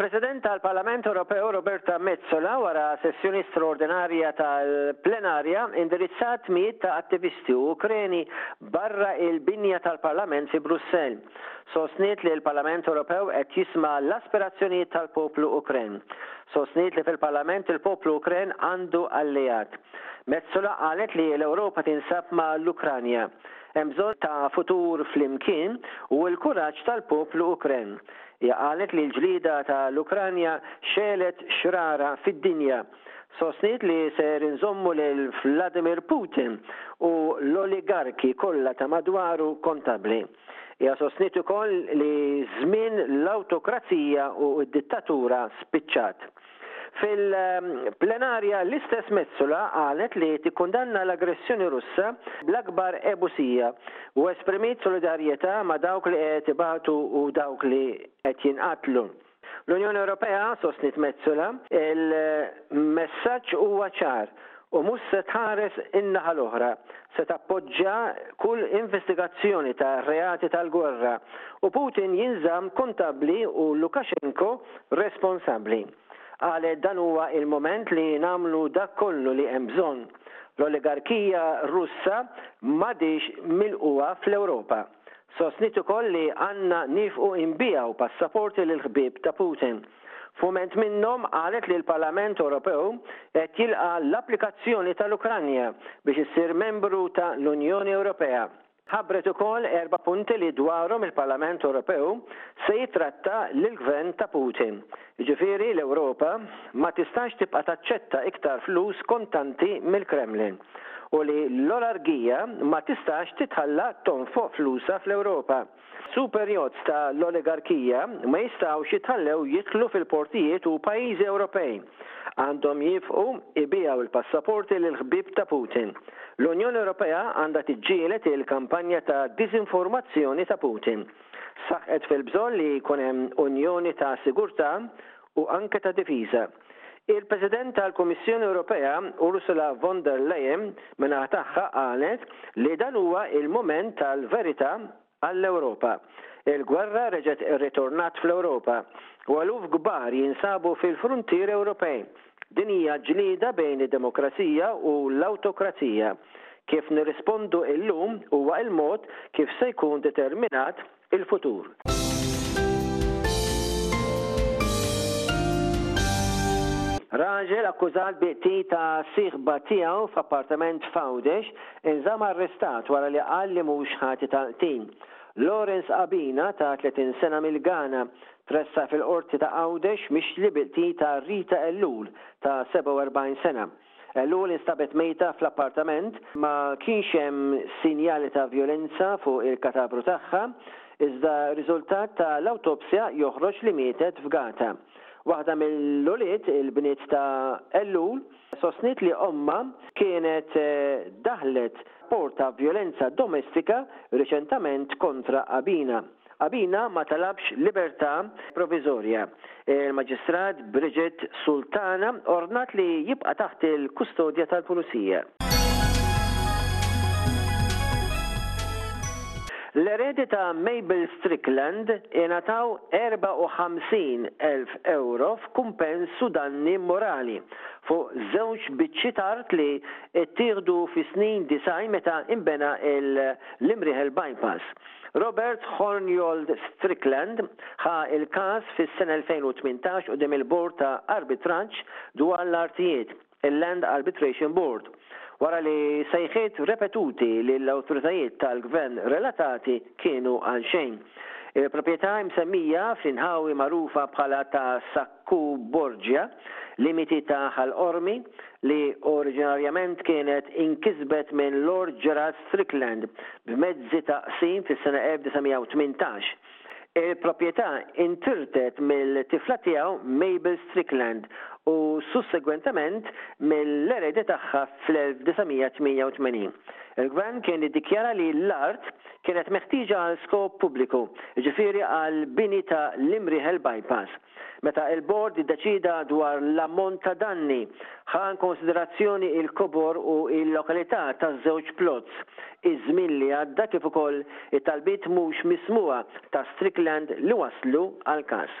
Il-President tal-Parlament Ewropew Roberta Metsola wara sessjoni straordinarja tal-plenarja indirizzat mijiet ta' attivisti Ukreni barra il-binja tal-Parlament fi Brussell. Sostniet li l-Parlament Ewropew qed jisma' l-aspirazzjonijiet tal-poplu Ukren. Sostniet li fil-Parlament il-poplu Ukren għandu alleat. Metsola qalet li l-Ewropa tinsab ma' l-Ukranja. Hemm bżonn ta' futur flimkien u l-kuraġġ tal-poplu Ukren. Hija qalet li l-ġlieda ta' l-Ukranja xegħlet xrara fid-dinja. Sostniet li ser inżommu lil Vladimir Putin u l-oligarki kollha ta' madwaru kontabbli. Hija sostniet ukoll li żmien l-awtokrazija u d-dittatura spiċċat. Fil-plenarja l-istess Metsola qalet li tikkundanna l-aggressjoni Russa bl-akbar għebusija u esprimiet solidarjetà ma' dawk li qed ibatu u dawk li qed jinqatlu. L-Unjoni Ewropea, sostniet Metsola, il-messaġġ huwa ċar u mhux se tħares in-naħa l-oħra, se tappoġġja kull investigazzjoni ta' reati tal-gwerra u Putin jinżamm kontabbli u Lukashenko responsabbli. Qalet dan huwa l-mument li nagħmlu dak kollu li hemm bżonn. L-oligarkija Russa m'għadhiex milqugħa fl-Ewropa. Sostniet ukoll li għandna niefqu nbigħu passaporti lill-ħbieb ta' Putin. F'mument minnhom qalet li l-Parlament Ewropew qed jilqa' l-applikazzjoni tal-Ukranja biex issir membru ta' l-Unjoni Ewropea. Ħabbret ukoll erba' punti li dwarhom il-Parlament Ewropew se jittratta lill-Gvern ta' Putin. Jiġifieri l-Ewropa ma tistax tibqa' taċċetta iktar flus kontanti mill-Kremlin u li l-olargija ma tistax titħalla tonfoq flusha fl-Ewropa. Super yachts ta' l-oligarkija ma jistgħux jitħallew jidħlu fil-portijiet u pajjiżi Ewropej għandhom jiefqu jbigħu l-passaporti lill-ħbieb ta' Putin. L-Unjoni Ewropea għandha tiġġieled il-kampanja ta' diżinformazzjoni ta' Putin. Saħqet fil-bżonn li jkun hemm Unjoni ta' sigurtà u anke ta' difiża. Il-President tal-Kummissjoni Ewropea, Ursula von der Leyen, min-naħa tagħha qalet li dan huwa l-mument tal-verità għall-Ewropa. Il-gwerra reġgħet irritornat fl-Ewropa u eluf kbar jinsabu fil-fruntieri Ewropej. Din hija ġlieda bejn id-demokrazija u l-awtokrazija. Kif nirrispondu illum huwa l-mod kif se jkun determinat il-futur. Raġel akkużat bi qtil ta' sieħba tiegħu f'appartament f'Għawdex inżamm arrestat wara li qal li mhux ħati tal-qtil. Lawrence Abina ta' 30 sena mill-Ghana tressaq fil-Qorti ta' Għawdex mixli bil-qtil ta' Rita Ellul ta' 47 sena. Ellul instabet mejta fl-appartament, ma kienx hemm sinjali ta' vjolenza fuq il-katavru tagħha, iżda r-riżultat ta' l-awtopsja joħroġ li mietet fgata. Waħda mill-ulied, il-bniet ta' Ellul, sostniet li ommha kienet daħlet f'raport ta' vjolenza domestika riċentament kontra Abina. Abina ma talabx libertà proviżorja. Il-Maġistrat Bridget Sultana ordnat li jibqa' taħt il-kustodja tal-Pulizija. L-eredi ta' Mabel Strickland ingħataw 54 elf ewro f'kumpens u danni morali fuq żewġ biċċiet art li ttieħdu fis-snin disgħin meta nbena l-Imrieħel Bypass. Robert Hornyold Strickland ħa l-każ fis-sena 2018 quddiem il-Bord ta' Arbitraġġ dwar l-Artijiet, il-Land Arbitration Board, wara li sejħiet repetuti li l-awtoritajiet tal-gvern relatati kienu għalxejn. Il-proprjetà imsemmija fl-inħawi magħrufa bħala ta' Q. Borgia, limiti ta' Ħal Qormi, li oriġinarjament kienet inkisbet minn Lord Gerard Strickland b'mezzi ta' qsim fis-sena 1918. Il-proprjetà intirtet mill-tifla tiegħu Mabel Strickland u sussegwentement mill-eredi tagħha fl-1988. Il-Gvern kien iddikjara li l-art Kienet meħtieġa għal skop pubbliku, jiġifieri għall-bini ta' l-Imrieħel Bypass. Meta il-Bord iddeċieda dwar l-ammont ta' danni, ħa in konsiderazzjoni l-kobor u l-lokalità taż-żewġ plots, iż-żmien li għadda kif ukoll it-talbiet mhux mismugħa ta' Strickland li wasslu għall-każ.